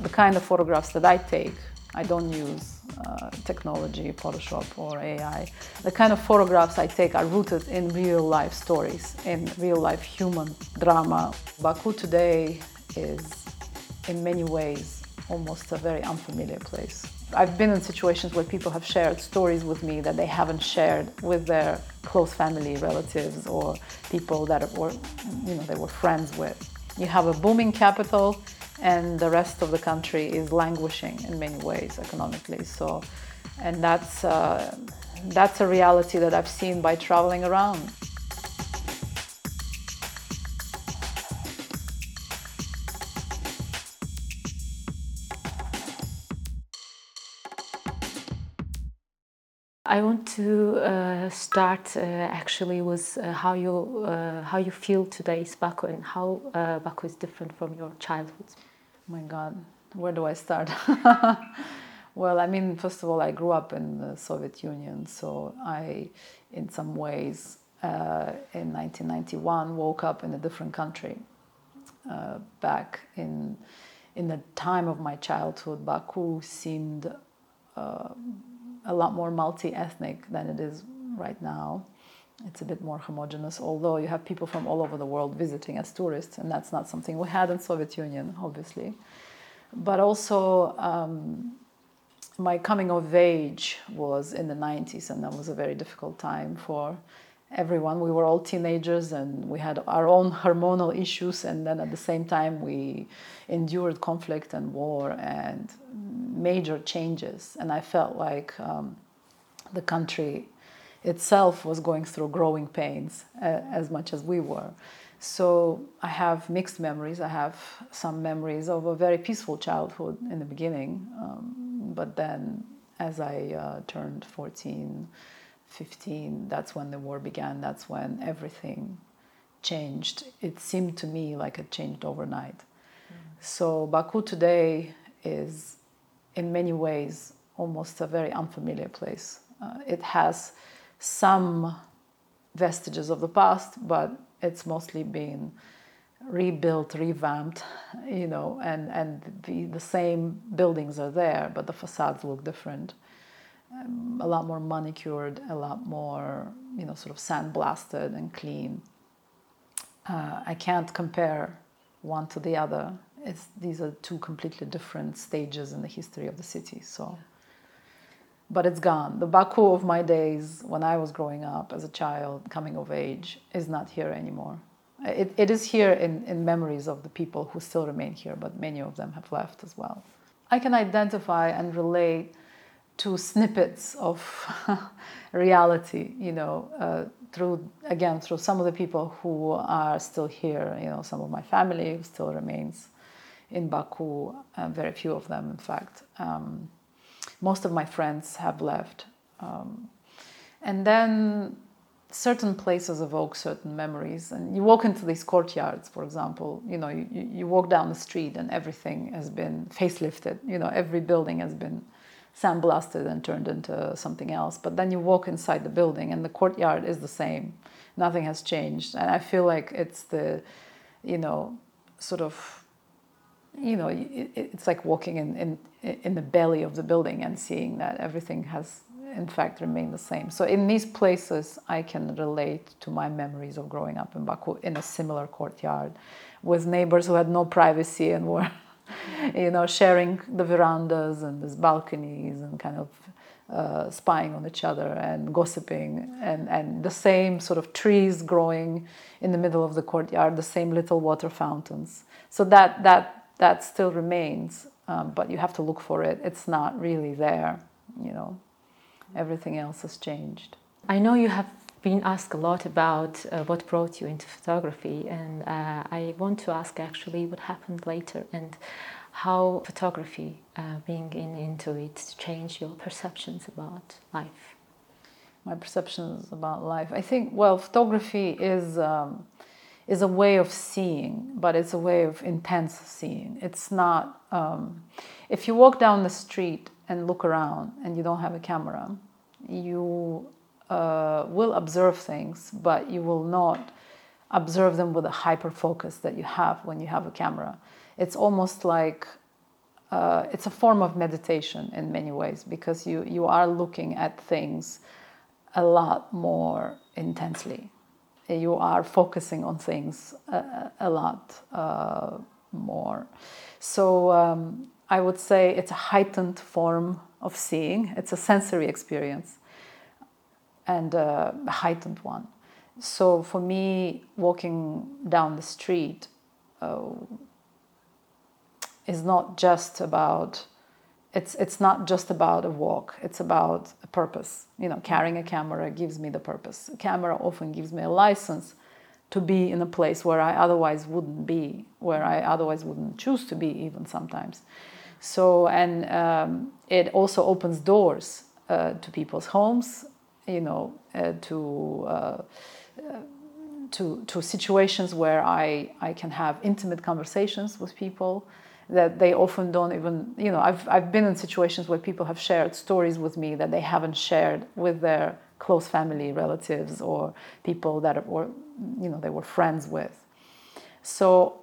the kind of photographs that I take, I don't use uh, technology, Photoshop or AI. The kind of photographs I take are rooted in real life stories, in real life human drama. Baku today is, in many ways, almost a very unfamiliar place. I've been in situations where people have shared stories with me that they haven't shared with their close family, relatives, or people that were, you know, they were friends with. You have a booming capital, and the rest of the country is languishing in many ways economically. So, and that's uh, that's a reality that I've seen by traveling around. I want to uh, start uh, actually with uh, how you uh, how you feel today's Baku and how uh, Baku is different from your childhood. My God, where do I start? well, I mean, first of all, I grew up in the Soviet Union, so I, in some ways, uh, in 1991, woke up in a different country. back in in the time of my childhood, Baku seemed a lot more multi-ethnic than it is right now. It's a bit more homogenous, although you have people from all over the world visiting as tourists, and that's not something we had in Soviet Union, obviously. But also, um, my coming of age was in the 90s, and that was a very difficult time for everyone. We were all teenagers and we had our own hormonal issues, and then at the same time, we endured conflict and war and major changes. And I felt like um, the country itself was going through growing pains uh, as much as we were. So I have mixed memories. I have some memories of a very peaceful childhood in the beginning, um, but then as I uh, turned 14, 15, that's when the war began. That's when everything changed. It seemed to me like it changed overnight. Mm. So Baku today is, in many ways, almost a very unfamiliar place. Uh, it has some vestiges of the past, but it's mostly been rebuilt, revamped, you know, and, and the, the same buildings are there, but the facades look different um, a lot more manicured, a lot more, you know, sort of sandblasted and clean. Uh, I can't compare one to the other. It's, these are two completely different stages in the history of the city. So, but it's gone. The Baku of my days, when I was growing up as a child, coming of age, is not here anymore. It, it is here in, in memories of the people who still remain here, but many of them have left as well. I can identify and relate to snippets of reality, you know, uh, through again through some of the people who are still here. You know, some of my family who still remains in Baku. Uh, very few of them, in fact. Um, most of my friends have left, um, and then certain places evoke certain memories. And you walk into these courtyards, for example. You know, you, you walk down the street and everything has been facelifted. You know, every building has been sandblasted and turned into something else. But then you walk inside the building and the courtyard is the same. Nothing has changed. And I feel like it's the, you know, sort of, you know, it's like walking in, in, in the belly of the building and seeing that everything has in fact remained the same. So in these places, I can relate to my memories of growing up in Baku in a similar courtyard with neighbors who had no privacy and were you know, sharing the verandas and these balconies and kind of uh, spying on each other and gossiping and, and the same sort of trees growing in the middle of the courtyard, the same little water fountains. So that, that, that still remains, um, but you have to look for it. It's not really there, you know. Everything else has changed. I know you have been asked a lot about uh, what brought you into photography, and uh, I want to ask actually what happened later and how photography, uh, being in, into it, changed your perceptions about life. My perceptions about life. I think well, photography is. Um, is a way of seeing, but it's a way of intense seeing. It's not, um, if you walk down the street and look around and you don't have a camera, you uh, will observe things, but you will not observe them with a hyper focus that you have when you have a camera. It's almost like uh, it's a form of meditation in many ways because you you are looking at things a lot more intensely. You are focusing on things a, a lot uh, more. So um, I would say it's a heightened form of seeing. It's a sensory experience and uh, a heightened one. So for me, walking down the street uh, is not just about it's it's not just about a walk. It's about a purpose. You know carrying a camera gives me the purpose. A camera often gives me a license to be in a place where i otherwise wouldn't be where i otherwise wouldn't choose to be even sometimes. So and um, it also opens doors uh, to people's homes you know uh, to uh, to to situations where i i can have intimate conversations with people that they often don't even you know I've, I've been in situations where people have shared stories with me that they haven't shared with their close family relatives or people that were you know they were friends with. So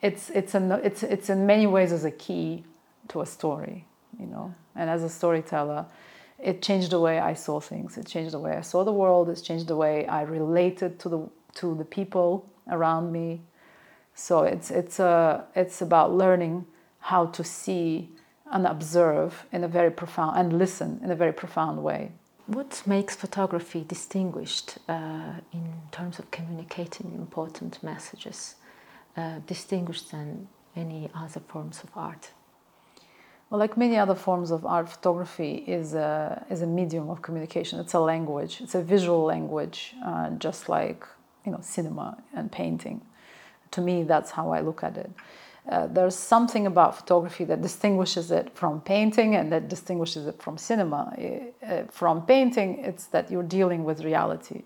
it's it's an it's it's in many ways as a key to a story you know? And as a storyteller it changed the way I saw things. It changed the way I saw the world. It's changed the way I related to the to the people around me so it's it's a uh, it's about learning how to see and observe in a very profound and listen in a very profound way. What makes photography distinguished uh, in terms of communicating important messages, uh, distinguished than any other forms of art? Well, like many other forms of art, photography is a, is a medium of communication. It's a language. It's a visual language, uh, just like you know cinema and painting to me, that's how I look at it. Uh, there's something about photography that distinguishes it from painting and that distinguishes it from cinema. Uh, from painting, it's that you're dealing with reality.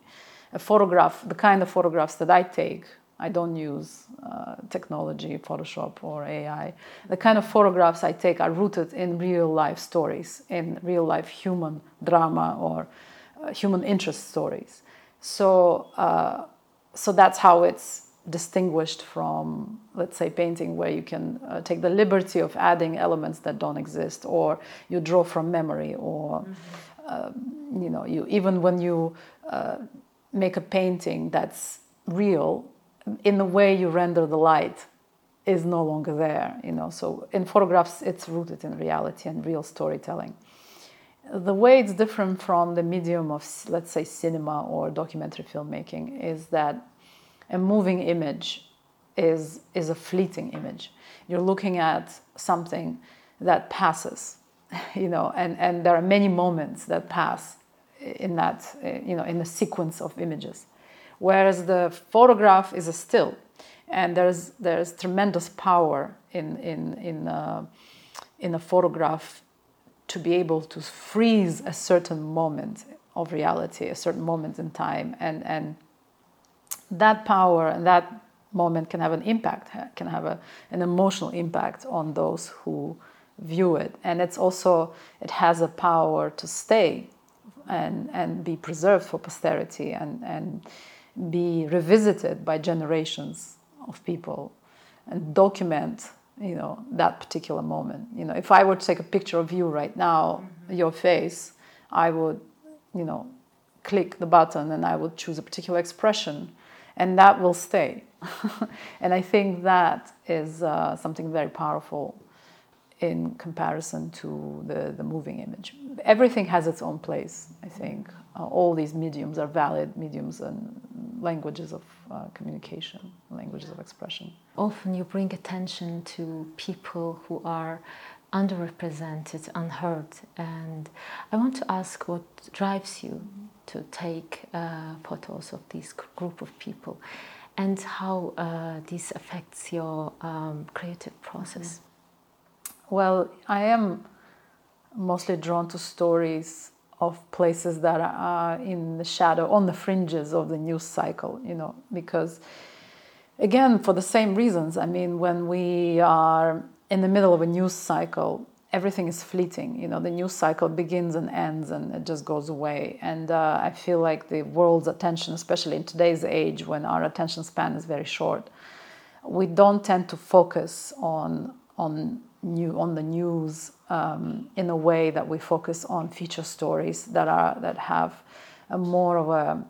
A photograph, the kind of photographs that I take, I don't use uh, technology, Photoshop, or AI. The kind of photographs I take are rooted in real life stories, in real life human drama or uh, human interest stories. So, uh, so that's how it's distinguished from, let's say, painting, where you can uh, take the liberty of adding elements that don't exist, or you draw from memory, or mm-hmm. uh, you know, you even when you uh, make a painting that's real, in the way you render the light is no longer there. You know, so in photographs, it's rooted in reality and real storytelling. The way it's different from the medium of, let's say, cinema or documentary filmmaking is that a moving image is, is a fleeting image. You're looking at something that passes, you know, and, and there are many moments that pass in that, you know, in the sequence of images. Whereas the photograph is a still, and there's, there's tremendous power in, in, in, uh, in a photograph to be able to freeze a certain moment of reality, a certain moment in time, and, and that power and that moment can have an impact, can have a, an emotional impact on those who view it. And it's also, it has a power to stay and, and be preserved for posterity and, and be revisited by generations of people and document you know that particular moment you know if i were to take a picture of you right now mm-hmm. your face i would you know click the button and i would choose a particular expression and that will stay. and I think that is uh, something very powerful in comparison to the, the moving image. Everything has its own place, I think. Uh, all these mediums are valid mediums and languages of uh, communication, languages of expression. Often you bring attention to people who are underrepresented, unheard, and I want to ask what drives you to take uh, photos of this group of people and how uh, this affects your um, creative process. Well, I am mostly drawn to stories of places that are in the shadow, on the fringes of the news cycle, you know, because again, for the same reasons. I mean, when we are in the middle of a news cycle, everything is fleeting. You know, the news cycle begins and ends, and it just goes away. And uh, I feel like the world's attention, especially in today's age, when our attention span is very short, we don't tend to focus on on new on the news um, in a way that we focus on feature stories that are that have a more of a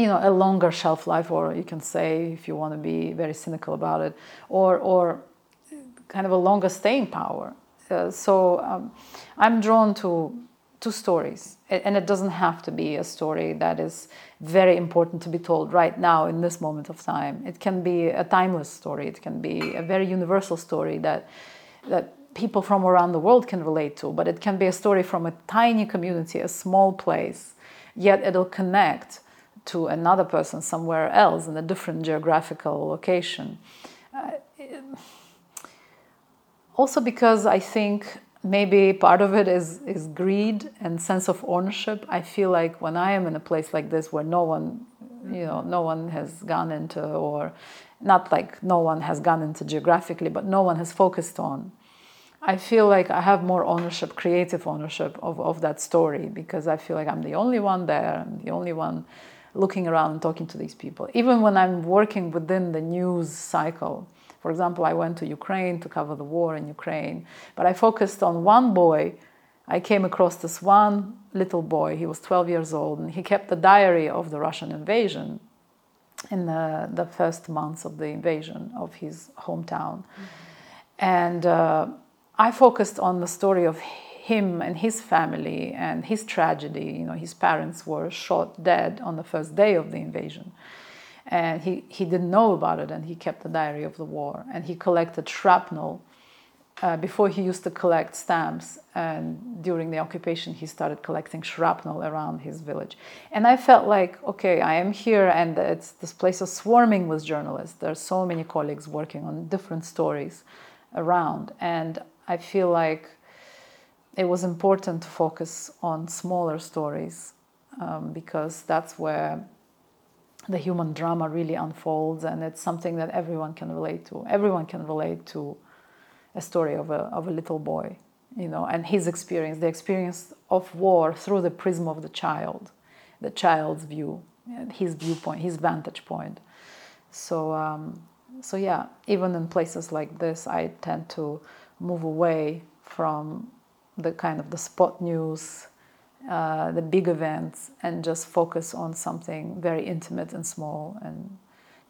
you know a longer shelf life or you can say if you want to be very cynical about it or or kind of a longer staying power so um, i'm drawn to to stories and it doesn't have to be a story that is very important to be told right now in this moment of time it can be a timeless story it can be a very universal story that that people from around the world can relate to but it can be a story from a tiny community a small place yet it'll connect to another person somewhere else in a different geographical location. Uh, also, because I think maybe part of it is, is greed and sense of ownership. I feel like when I am in a place like this where no one, you know, no one has gone into, or not like no one has gone into geographically, but no one has focused on. I feel like I have more ownership, creative ownership of, of that story because I feel like I'm the only one there, I'm the only one looking around and talking to these people. Even when I'm working within the news cycle, for example, I went to Ukraine to cover the war in Ukraine, but I focused on one boy. I came across this one little boy, he was 12 years old, and he kept the diary of the Russian invasion in the, the first months of the invasion of his hometown. Mm-hmm. And uh, I focused on the story of him and his family and his tragedy. You know, his parents were shot dead on the first day of the invasion. And he, he didn't know about it and he kept a diary of the war. And he collected shrapnel. Uh, before he used to collect stamps, and during the occupation, he started collecting shrapnel around his village. And I felt like, okay, I am here, and it's this place is swarming with journalists. There are so many colleagues working on different stories around, and I feel like it was important to focus on smaller stories um, because that's where the human drama really unfolds and it's something that everyone can relate to. Everyone can relate to a story of a, of a little boy you know and his experience the experience of war through the prism of the child the child's view his viewpoint his vantage point. So um, so yeah even in places like this i tend to move away from the kind of the spot news, uh, the big events, and just focus on something very intimate and small. And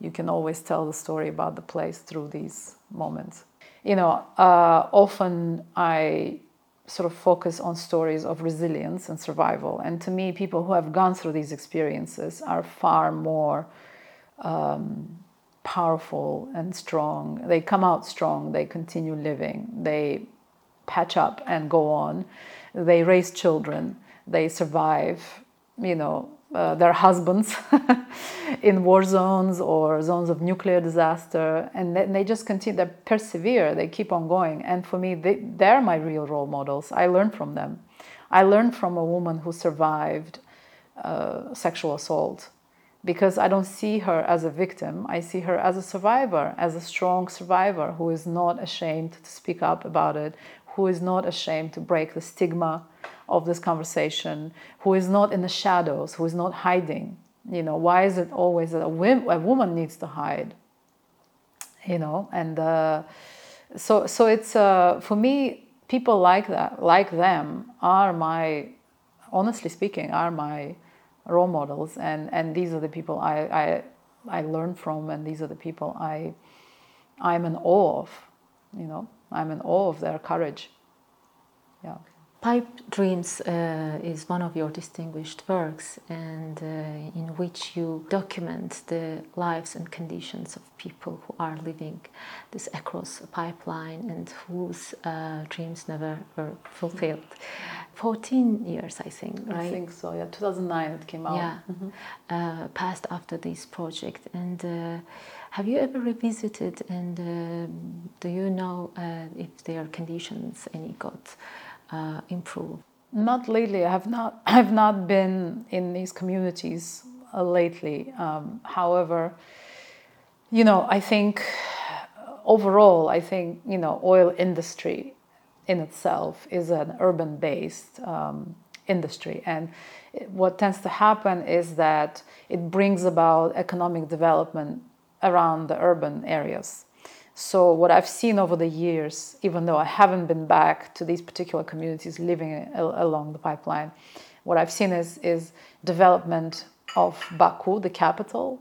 you can always tell the story about the place through these moments. You know, uh, often I sort of focus on stories of resilience and survival. And to me, people who have gone through these experiences are far more um, powerful and strong. They come out strong, they continue living, they patch up and go on. They raise children, they survive, you know, uh, their husbands in war zones or zones of nuclear disaster, and they, they, just continue, they persevere, they keep on going. And for me, they, they're my real role models. I learn from them. I learned from a woman who survived uh, sexual assault because I don't see her as a victim. I see her as a survivor, as a strong survivor who is not ashamed to speak up about it, who is not ashamed to break the stigma of this conversation, who is not in the shadows, who is not hiding. You know, why is it always that a, a woman needs to hide? You know, and uh, so so it's uh, for me, people like that, like them, are my, honestly speaking, are my role models, and and these are the people I I, I learn from, and these are the people I I'm in awe of. You know. I'm in awe of their courage. Yeah. Pipe Dreams uh, is one of your distinguished works, and uh, in which you document the lives and conditions of people who are living this across pipeline and whose uh, dreams never were fulfilled. 14 years, I think, right? I think so, yeah. 2009 it came out. Yeah. Mm -hmm. passed after this project. And uh, have you ever revisited and uh, do you know uh, if their conditions any got uh, improved? Not lately. I have not. I have not been in these communities uh, lately. Um, however, you know, I think overall, I think you know, oil industry in itself is an urban-based um, industry, and what tends to happen is that it brings about economic development around the urban areas. So, what I've seen over the years, even though I haven't been back to these particular communities living along the pipeline, what I've seen is, is development of Baku, the capital.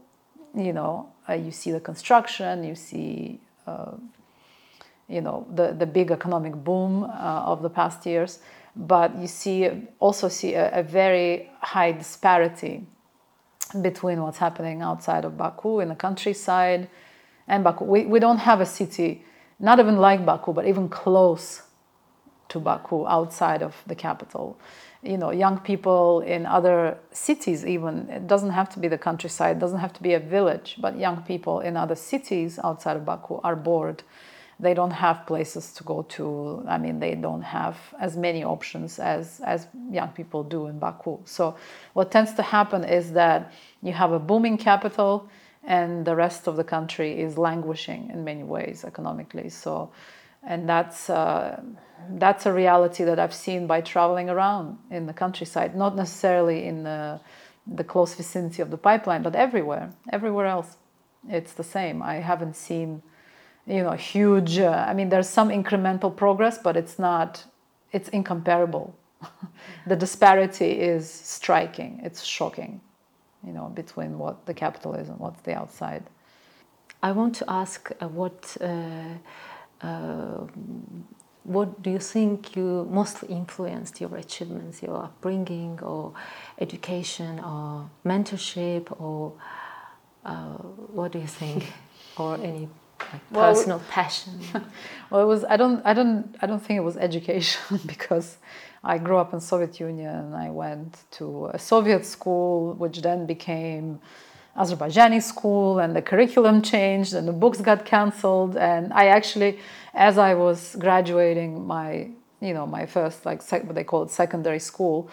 You know, uh, you see the construction, you see, uh, you know, the, the big economic boom uh, of the past years, but you see also see a, a very high disparity between what's happening outside of Baku in the countryside and Baku. We, we don't have a city, not even like Baku, but even close to Baku outside of the capital. You know, young people in other cities, even, it doesn't have to be the countryside, it doesn't have to be a village, but young people in other cities outside of Baku are bored. They don't have places to go to. I mean, they don't have as many options as, as young people do in Baku. So, what tends to happen is that you have a booming capital, and the rest of the country is languishing in many ways economically. So, and that's uh, that's a reality that I've seen by traveling around in the countryside, not necessarily in the, the close vicinity of the pipeline, but everywhere, everywhere else, it's the same. I haven't seen, you know, huge. Uh, I mean, there's some incremental progress, but it's not. It's incomparable. the disparity is striking. It's shocking you know, between what the capital is and what's the outside. I want to ask uh, what uh, uh, what do you think you mostly influenced your achievements, your upbringing, or education, or mentorship, or uh, what do you think, or any like well, personal passion? well, it was. I don't. I don't. I don't think it was education because I grew up in Soviet Union. I went to a Soviet school, which then became Azerbaijani school, and the curriculum changed, and the books got cancelled. And I actually, as I was graduating my, you know, my first like sec- what they call it secondary school,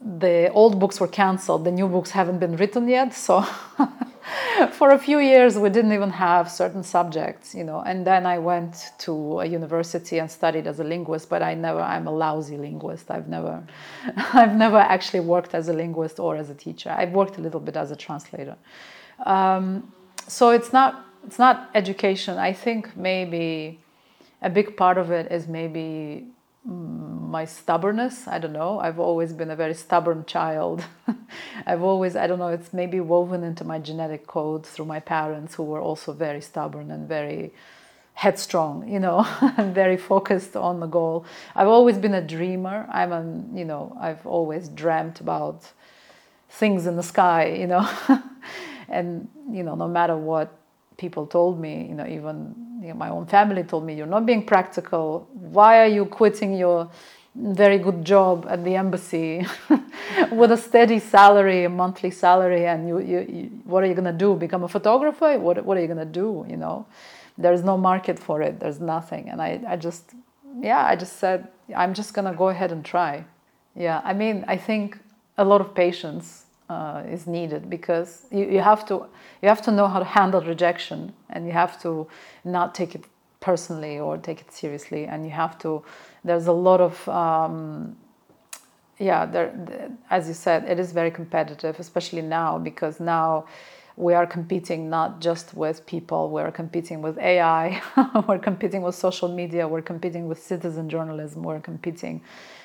the old books were cancelled. The new books haven't been written yet, so for a few years we didn't even have certain subjects you know and then i went to a university and studied as a linguist but i never i'm a lousy linguist. I've never i've never actually worked as a linguist or as a teacher. I've worked a little bit as a translator. Um, so it's not it's not education. I think maybe a big part of it is maybe Mm, my stubbornness i don't know. I've always been a very stubborn child. I've always i don't know it's maybe woven into my genetic code through my parents who were also very stubborn and very headstrong you know and very focused on the goal. I've always been a dreamer. I'm an you know i've always dreamt about things in the sky you know. And you know no matter what people told me you know even my own family told me, You're not being practical. Why are you quitting your very good job at the embassy with a steady salary, a monthly salary, and you, you, you what are you going to do? Become a photographer? What, what are you going to do? You know, there's no market for it, there's nothing. And I, I just, yeah, I just said, I'm just going to go ahead and try. Yeah, I mean, I think a lot of patience uh, is needed because you, you have to you have to know how to handle rejection and you have to not take it personally or take it seriously and you have to there's a lot of um, yeah there as you said it is very competitive especially now because now we are competing not just with people we're competing with ai we're competing with social media we're competing with citizen journalism we're competing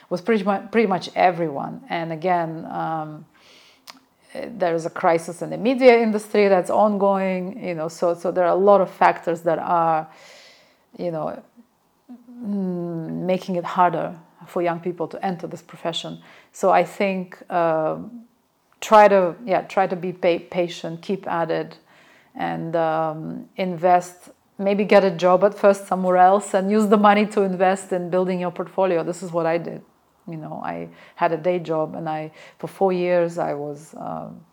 with pretty much, pretty much everyone. And again um, there's a crisis in the media industry that's ongoing you know so so there are a lot of factors that are you know making it harder for young people to enter this profession. So i think uh, try to yeah try to be patient keep at it and um, invest maybe get a job at first somewhere else and use the money to invest in building your portfolio. This is what i did you know i had a day job and i for four years i was um,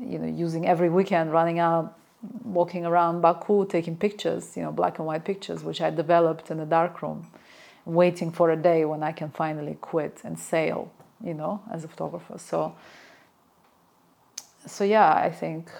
you know using every weekend running out walking around baku taking pictures you know black and white pictures which i developed in a darkroom waiting for a day when i can finally quit and sail you know as a photographer. So so yeah i think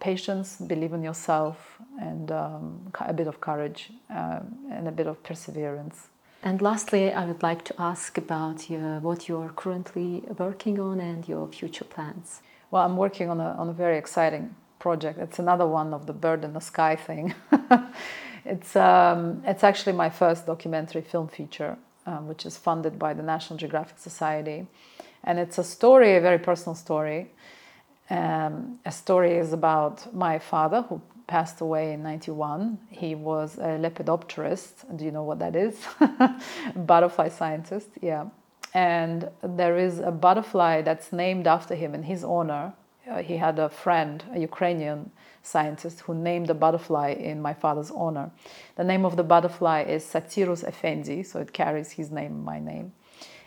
patience believe in yourself and um, a bit of courage um, and a bit of perseverance and lastly, I would like to ask about your, what you're currently working on and your future plans. Well, I'm working on a, on a very exciting project. It's another one of the bird in the sky thing. It's, um, it's actually my first documentary film feature, um, which is funded by the National Geographic Society. And it's a story, a very personal story. Um, a story is about my father, who passed away in 91. He was a lepidopterist. Do you know what that is? butterfly scientist, yeah. And there is a butterfly that's named after him in his honor. Uh, he had a friend, a Ukrainian scientist, who named a butterfly in my father's honor. The name of the butterfly is Satyrus effendi, so it carries his name, my name.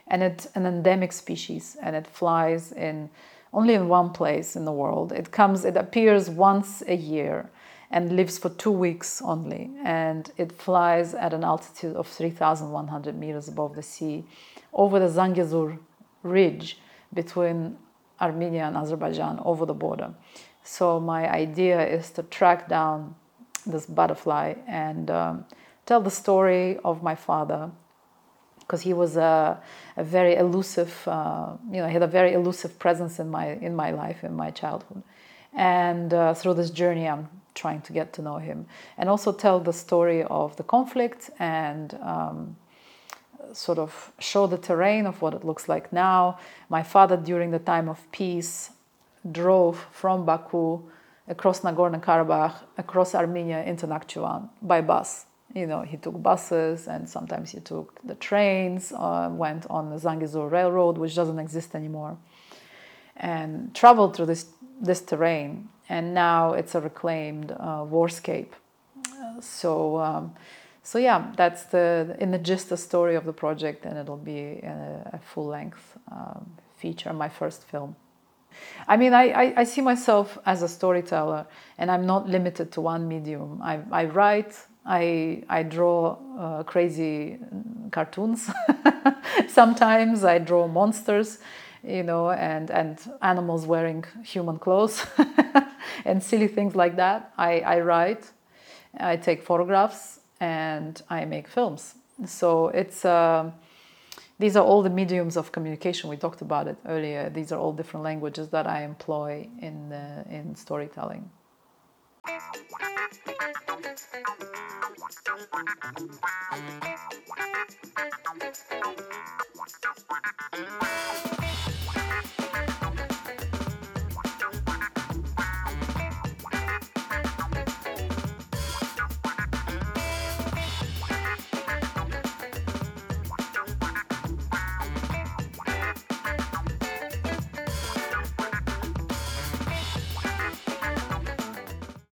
And it's an endemic species, and it flies in only in one place in the world. It comes, it appears once a year and lives for two weeks only. And it flies at an altitude of 3,100 meters above the sea over the Zangezur ridge between Armenia and Azerbaijan over the border. So, my idea is to track down this butterfly and um, tell the story of my father because he was a, a very elusive, uh, you know, he had a very elusive presence in my in my life, in my childhood, and uh, through this journey, I'm trying to get to know him, and also tell the story of the conflict and. Um, sort of show the terrain of what it looks like now. My father, during the time of peace, drove from Baku across Nagorno Karabakh, across Armenia into Nakhchivan by bus you know, he took buses and sometimes he took the trains, uh, went on the Zangezur Railroad, which doesn't exist anymore, and traveled through this, this terrain. And now it's a reclaimed uh, warscape. so, um, so yeah, that's the in the gist the story of the project, and it'll be a, a full length um, feature, my first film. I mean, I, I, I, see myself as a storyteller, and I'm not limited to one medium. I, I write, I, I draw uh, crazy cartoons. Sometimes I draw monsters, you know, and, and animals wearing human clothes and silly things like that. I, I write, I take photographs, and I make films. So it's uh, these are all the mediums of communication. We talked about it earlier. These are all different languages that I employ in, uh, in storytelling.